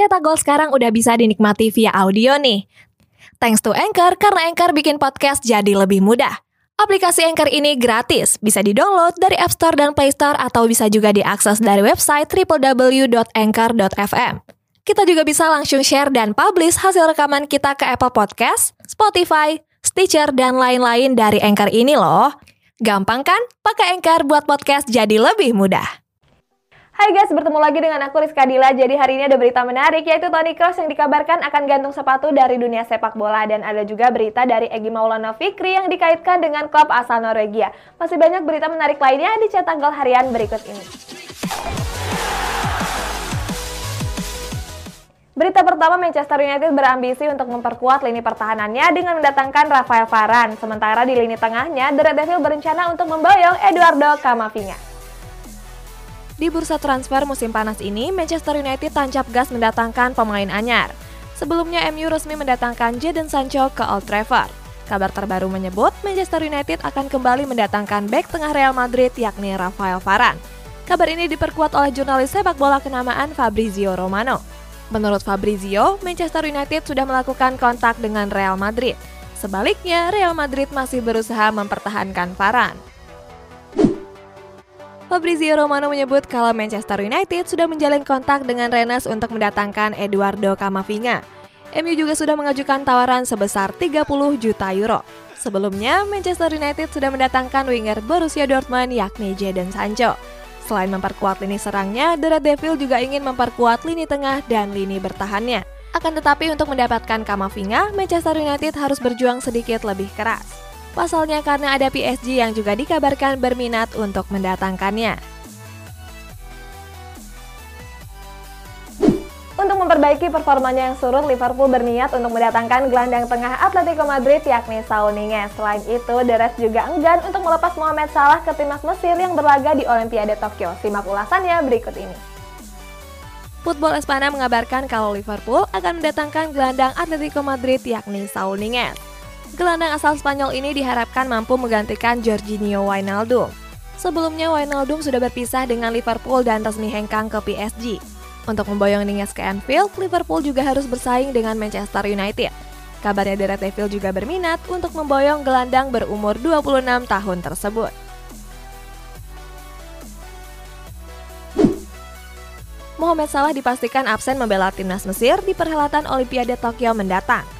Cetak Gol sekarang udah bisa dinikmati via audio nih. Thanks to Anchor, karena Anchor bikin podcast jadi lebih mudah. Aplikasi Anchor ini gratis, bisa di-download dari App Store dan Play Store atau bisa juga diakses dari website www.anchor.fm. Kita juga bisa langsung share dan publish hasil rekaman kita ke Apple Podcast, Spotify, Stitcher, dan lain-lain dari Anchor ini loh. Gampang kan? Pakai Anchor buat podcast jadi lebih mudah. Hai guys, bertemu lagi dengan aku Rizka Dila. Jadi hari ini ada berita menarik yaitu Toni Kroos yang dikabarkan akan gantung sepatu dari dunia sepak bola dan ada juga berita dari Egi Maulana Fikri yang dikaitkan dengan klub asal Norwegia. Masih banyak berita menarik lainnya di cetak gol harian berikut ini. Berita pertama, Manchester United berambisi untuk memperkuat lini pertahanannya dengan mendatangkan Rafael Varane. Sementara di lini tengahnya, The Red Devil berencana untuk memboyong Eduardo Camavinga. Di bursa transfer musim panas ini, Manchester United tancap gas mendatangkan pemain anyar. Sebelumnya MU resmi mendatangkan Jadon Sancho ke Old Trafford. Kabar terbaru menyebut Manchester United akan kembali mendatangkan bek tengah Real Madrid yakni Rafael Varane. Kabar ini diperkuat oleh jurnalis sepak bola kenamaan Fabrizio Romano. Menurut Fabrizio, Manchester United sudah melakukan kontak dengan Real Madrid. Sebaliknya, Real Madrid masih berusaha mempertahankan Varane. Fabrizio Romano menyebut kalau Manchester United sudah menjalin kontak dengan Rennes untuk mendatangkan Eduardo Camavinga. MU juga sudah mengajukan tawaran sebesar 30 juta euro. Sebelumnya, Manchester United sudah mendatangkan winger Borussia Dortmund yakni Jadon Sancho. Selain memperkuat lini serangnya, The Red Devil juga ingin memperkuat lini tengah dan lini bertahannya. Akan tetapi untuk mendapatkan Camavinga, Manchester United harus berjuang sedikit lebih keras. Pasalnya karena ada PSG yang juga dikabarkan berminat untuk mendatangkannya. Untuk memperbaiki performanya yang surut, Liverpool berniat untuk mendatangkan gelandang tengah Atletico Madrid yakni Saul Niguez. Selain itu, The Reds juga enggan untuk melepas Mohamed Salah ke timnas Mesir yang berlaga di Olimpiade Tokyo. Simak ulasannya berikut ini. Football Espana mengabarkan kalau Liverpool akan mendatangkan gelandang Atletico Madrid yakni Saul Niguez. Gelandang asal Spanyol ini diharapkan mampu menggantikan Jorginho Wijnaldum. Sebelumnya Wijnaldum sudah berpisah dengan Liverpool dan resmi hengkang ke PSG. Untuk memboyong Niguez ke Anfield, Liverpool juga harus bersaing dengan Manchester United. Kabarnya The Red juga berminat untuk memboyong gelandang berumur 26 tahun tersebut. Mohamed Salah dipastikan absen membela timnas Mesir di perhelatan Olimpiade Tokyo mendatang.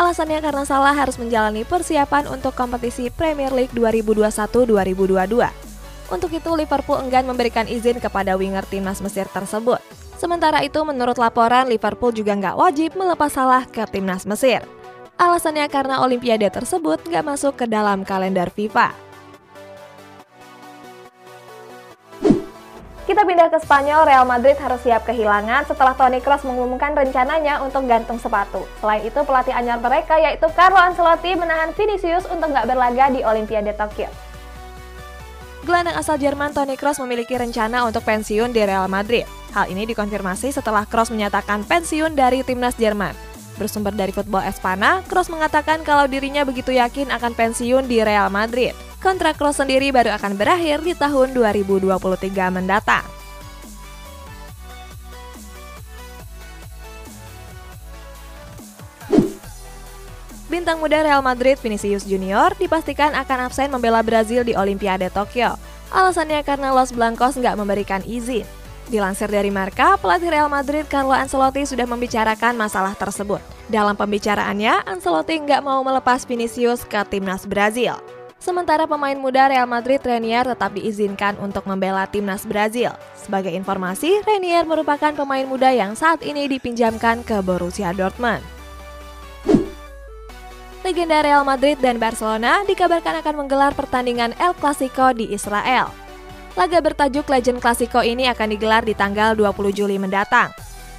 Alasannya karena Salah harus menjalani persiapan untuk kompetisi Premier League 2021-2022. Untuk itu, Liverpool enggan memberikan izin kepada winger timnas Mesir tersebut. Sementara itu, menurut laporan, Liverpool juga nggak wajib melepas Salah ke timnas Mesir. Alasannya karena Olimpiade tersebut nggak masuk ke dalam kalender FIFA. Kita pindah ke Spanyol, Real Madrid harus siap kehilangan setelah Toni Kroos mengumumkan rencananya untuk gantung sepatu. Selain itu, pelatih anyar mereka yaitu Carlo Ancelotti menahan Vinicius untuk nggak berlaga di Olimpiade Tokyo. Gelandang asal Jerman Toni Kroos memiliki rencana untuk pensiun di Real Madrid. Hal ini dikonfirmasi setelah Kroos menyatakan pensiun dari timnas Jerman. Bersumber dari Football Espana, Kroos mengatakan kalau dirinya begitu yakin akan pensiun di Real Madrid kontrak Kroos sendiri baru akan berakhir di tahun 2023 mendatang. Bintang muda Real Madrid Vinicius Junior dipastikan akan absen membela Brazil di Olimpiade Tokyo. Alasannya karena Los Blancos nggak memberikan izin. Dilansir dari Marka, pelatih Real Madrid Carlo Ancelotti sudah membicarakan masalah tersebut. Dalam pembicaraannya, Ancelotti nggak mau melepas Vinicius ke timnas Brazil. Sementara pemain muda Real Madrid Renier tetap diizinkan untuk membela timnas Brazil. Sebagai informasi, Renier merupakan pemain muda yang saat ini dipinjamkan ke Borussia Dortmund. Legenda Real Madrid dan Barcelona dikabarkan akan menggelar pertandingan El Clasico di Israel. Laga bertajuk Legend Clasico ini akan digelar di tanggal 20 Juli mendatang.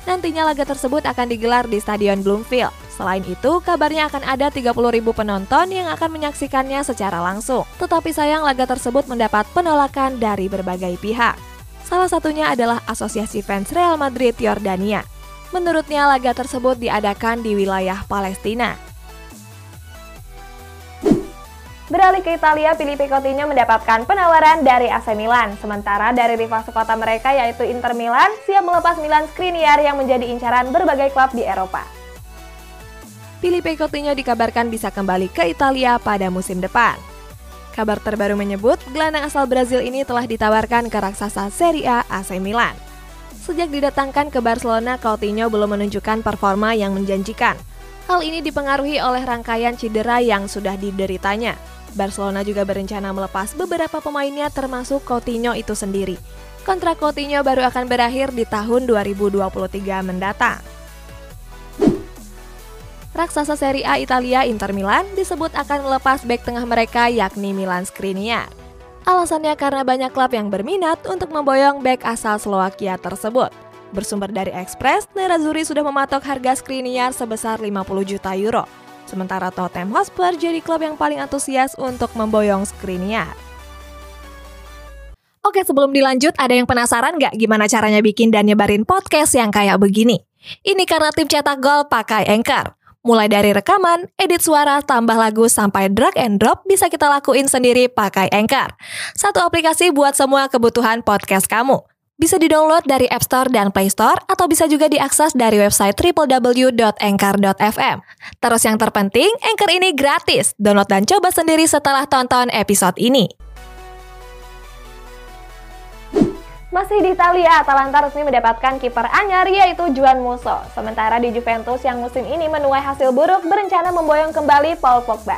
Nantinya laga tersebut akan digelar di Stadion Bloomfield. Selain itu, kabarnya akan ada 30 ribu penonton yang akan menyaksikannya secara langsung. Tetapi sayang laga tersebut mendapat penolakan dari berbagai pihak. Salah satunya adalah Asosiasi Fans Real Madrid Yordania. Menurutnya laga tersebut diadakan di wilayah Palestina. Beralih ke Italia, Filipe Coutinho mendapatkan penawaran dari AC Milan. Sementara dari rival sekota mereka yaitu Inter Milan siap melepas Milan Skriniar yang menjadi incaran berbagai klub di Eropa. Filipe Coutinho dikabarkan bisa kembali ke Italia pada musim depan. Kabar terbaru menyebut gelandang asal Brazil ini telah ditawarkan ke raksasa Serie A AC Milan. Sejak didatangkan ke Barcelona, Coutinho belum menunjukkan performa yang menjanjikan. Hal ini dipengaruhi oleh rangkaian cedera yang sudah dideritanya. Barcelona juga berencana melepas beberapa pemainnya termasuk Coutinho itu sendiri. Kontrak Coutinho baru akan berakhir di tahun 2023 mendatang. Raksasa Serie A Italia Inter Milan disebut akan melepas bek tengah mereka yakni Milan Skriniar. Alasannya karena banyak klub yang berminat untuk memboyong bek asal Slovakia tersebut. Bersumber dari Express, Nerazzurri sudah mematok harga Skriniar sebesar 50 juta euro Sementara Tottenham Hotspur jadi klub yang paling antusias untuk memboyong Skriniar. Oke sebelum dilanjut, ada yang penasaran nggak gimana caranya bikin dan nyebarin podcast yang kayak begini? Ini karena tim cetak gol pakai Anchor. Mulai dari rekaman, edit suara, tambah lagu, sampai drag and drop bisa kita lakuin sendiri pakai Anchor. Satu aplikasi buat semua kebutuhan podcast kamu. Bisa di-download dari App Store dan Play Store atau bisa juga diakses dari website www.anchor.fm. Terus yang terpenting, Anchor ini gratis. Download dan coba sendiri setelah tonton episode ini. Masih di Italia, Atalanta resmi mendapatkan kiper anyar yaitu Juan Musso. Sementara di Juventus yang musim ini menuai hasil buruk berencana memboyong kembali Paul Pogba.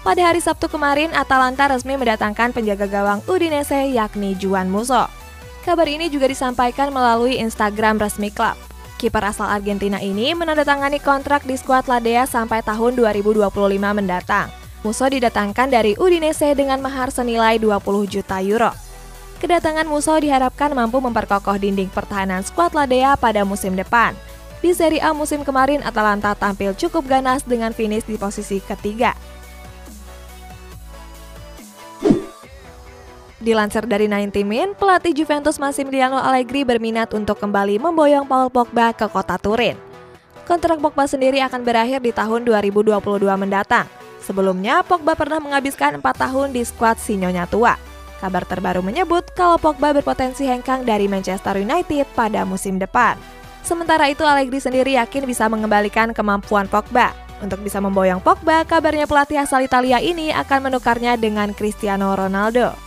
Pada hari Sabtu kemarin, Atalanta resmi mendatangkan penjaga gawang Udinese yakni Juan Musso. Kabar ini juga disampaikan melalui Instagram resmi klub. Kiper asal Argentina ini menandatangani kontrak di skuad Ladea sampai tahun 2025 mendatang. Musso didatangkan dari Udinese dengan mahar senilai 20 juta euro. Kedatangan Musso diharapkan mampu memperkokoh dinding pertahanan skuad Ladea pada musim depan. Di Serie A musim kemarin, Atalanta tampil cukup ganas dengan finish di posisi ketiga. Dilansir dari 90 Min, pelatih Juventus Massimiliano Allegri berminat untuk kembali memboyong Paul Pogba ke kota Turin. Kontrak Pogba sendiri akan berakhir di tahun 2022 mendatang. Sebelumnya, Pogba pernah menghabiskan 4 tahun di skuad Sinyonya tua. Kabar terbaru menyebut kalau Pogba berpotensi hengkang dari Manchester United pada musim depan. Sementara itu, Allegri sendiri yakin bisa mengembalikan kemampuan Pogba. Untuk bisa memboyong Pogba, kabarnya pelatih asal Italia ini akan menukarnya dengan Cristiano Ronaldo.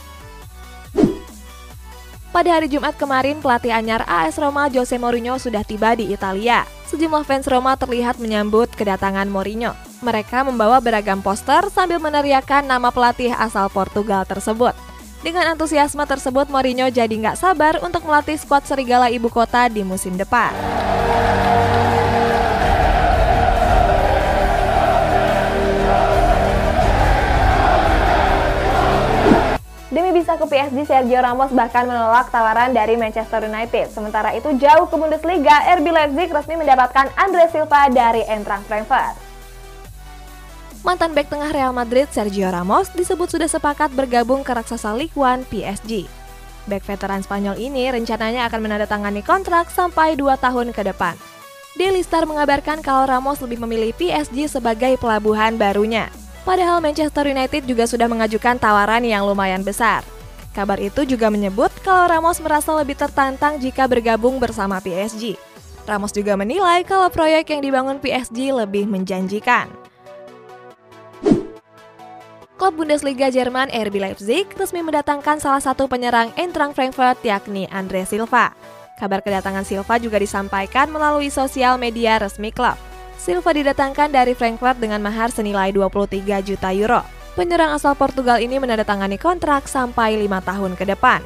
Pada hari Jumat kemarin, pelatih anyar AS Roma Jose Mourinho sudah tiba di Italia. Sejumlah fans Roma terlihat menyambut kedatangan Mourinho. Mereka membawa beragam poster sambil meneriakan nama pelatih asal Portugal tersebut. Dengan antusiasme tersebut, Mourinho jadi nggak sabar untuk melatih skuad serigala ibu kota di musim depan. bisa ke PSG, Sergio Ramos bahkan menolak tawaran dari Manchester United. Sementara itu jauh ke Bundesliga, RB Leipzig resmi mendapatkan Andre Silva dari Eintracht Frankfurt. Mantan bek tengah Real Madrid Sergio Ramos disebut sudah sepakat bergabung ke raksasa Ligue 1 PSG. Bek veteran Spanyol ini rencananya akan menandatangani kontrak sampai 2 tahun ke depan. Daily Star mengabarkan kalau Ramos lebih memilih PSG sebagai pelabuhan barunya. Padahal Manchester United juga sudah mengajukan tawaran yang lumayan besar. Kabar itu juga menyebut kalau Ramos merasa lebih tertantang jika bergabung bersama PSG. Ramos juga menilai kalau proyek yang dibangun PSG lebih menjanjikan. Klub Bundesliga Jerman RB Leipzig resmi mendatangkan salah satu penyerang Eintracht Frankfurt yakni Andre Silva. Kabar kedatangan Silva juga disampaikan melalui sosial media resmi klub. Silva didatangkan dari Frankfurt dengan mahar senilai 23 juta euro. Penyerang asal Portugal ini menandatangani kontrak sampai lima tahun ke depan.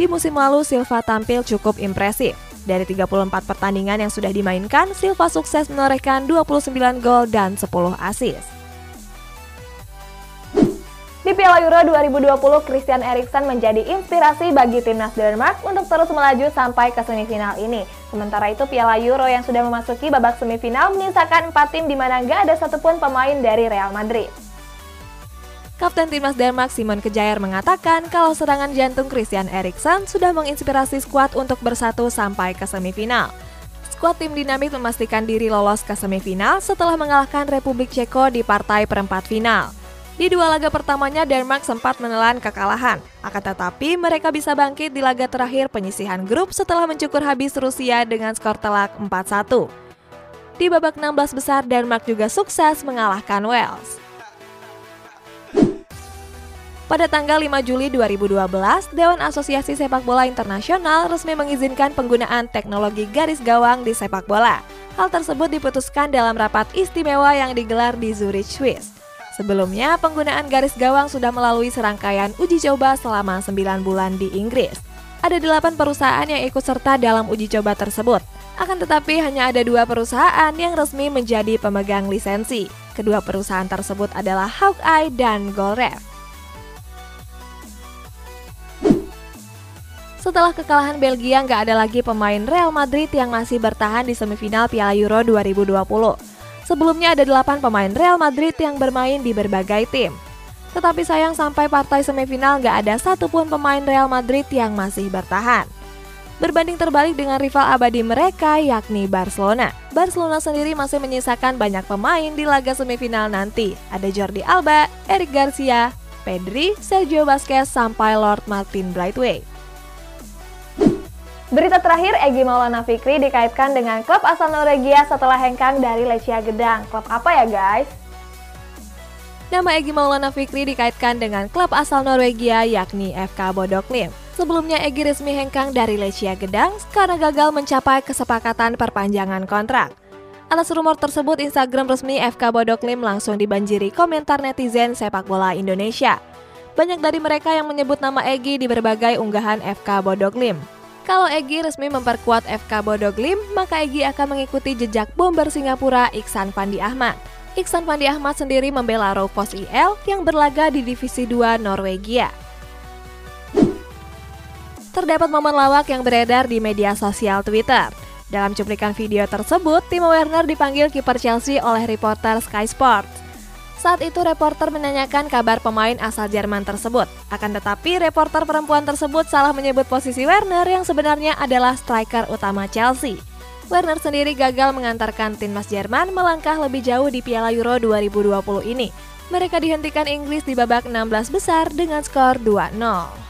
Di musim lalu, Silva tampil cukup impresif. Dari 34 pertandingan yang sudah dimainkan, Silva sukses menorehkan 29 gol dan 10 assist. Di Piala Euro 2020, Christian Eriksen menjadi inspirasi bagi timnas Denmark untuk terus melaju sampai ke semifinal ini. Sementara itu, Piala Euro yang sudah memasuki babak semifinal menyisakan 4 tim di mana nggak ada satupun pemain dari Real Madrid. Kapten timnas Denmark Simon Kejair mengatakan kalau serangan jantung Christian Eriksen sudah menginspirasi skuad untuk bersatu sampai ke semifinal. Skuad tim dinamik memastikan diri lolos ke semifinal setelah mengalahkan Republik Ceko di partai perempat final. Di dua laga pertamanya, Denmark sempat menelan kekalahan. Akan tetapi, mereka bisa bangkit di laga terakhir penyisihan grup setelah mencukur habis Rusia dengan skor telak 4-1. Di babak 16 besar, Denmark juga sukses mengalahkan Wales. Pada tanggal 5 Juli 2012, Dewan Asosiasi Sepak Bola Internasional resmi mengizinkan penggunaan teknologi garis gawang di sepak bola. Hal tersebut diputuskan dalam rapat istimewa yang digelar di Zurich, Swiss. Sebelumnya, penggunaan garis gawang sudah melalui serangkaian uji coba selama 9 bulan di Inggris. Ada 8 perusahaan yang ikut serta dalam uji coba tersebut. Akan tetapi hanya ada dua perusahaan yang resmi menjadi pemegang lisensi. Kedua perusahaan tersebut adalah Hawkeye dan Golref. Setelah kekalahan Belgia, nggak ada lagi pemain Real Madrid yang masih bertahan di semifinal Piala Euro 2020. Sebelumnya ada 8 pemain Real Madrid yang bermain di berbagai tim. Tetapi sayang sampai partai semifinal gak ada satupun pemain Real Madrid yang masih bertahan. Berbanding terbalik dengan rival abadi mereka yakni Barcelona. Barcelona sendiri masih menyisakan banyak pemain di laga semifinal nanti. Ada Jordi Alba, Eric Garcia, Pedri, Sergio Busquets, sampai Lord Martin Brightway. Berita terakhir, Egi Maulana Fikri dikaitkan dengan klub asal Norwegia setelah hengkang dari Lecia Gedang. Klub apa ya guys? Nama Egi Maulana Fikri dikaitkan dengan klub asal Norwegia yakni FK Bodoklim. Sebelumnya Egi resmi hengkang dari Lecia Gedang karena gagal mencapai kesepakatan perpanjangan kontrak. Atas rumor tersebut, Instagram resmi FK Bodoklim langsung dibanjiri komentar netizen sepak bola Indonesia. Banyak dari mereka yang menyebut nama Egi di berbagai unggahan FK Bodoklim. Kalau Egi resmi memperkuat FK Bodoglim, maka Egi akan mengikuti jejak bomber Singapura Iksan Fandi Ahmad. Iksan Fandi Ahmad sendiri membela Raufoss IL yang berlaga di Divisi 2 Norwegia. Terdapat momen lawak yang beredar di media sosial Twitter. Dalam cuplikan video tersebut, Timo Werner dipanggil kiper Chelsea oleh reporter Sky Sports. Saat itu reporter menanyakan kabar pemain asal Jerman tersebut. Akan tetapi reporter perempuan tersebut salah menyebut posisi Werner yang sebenarnya adalah striker utama Chelsea. Werner sendiri gagal mengantarkan timnas Jerman melangkah lebih jauh di Piala Euro 2020 ini. Mereka dihentikan Inggris di babak 16 besar dengan skor 2-0.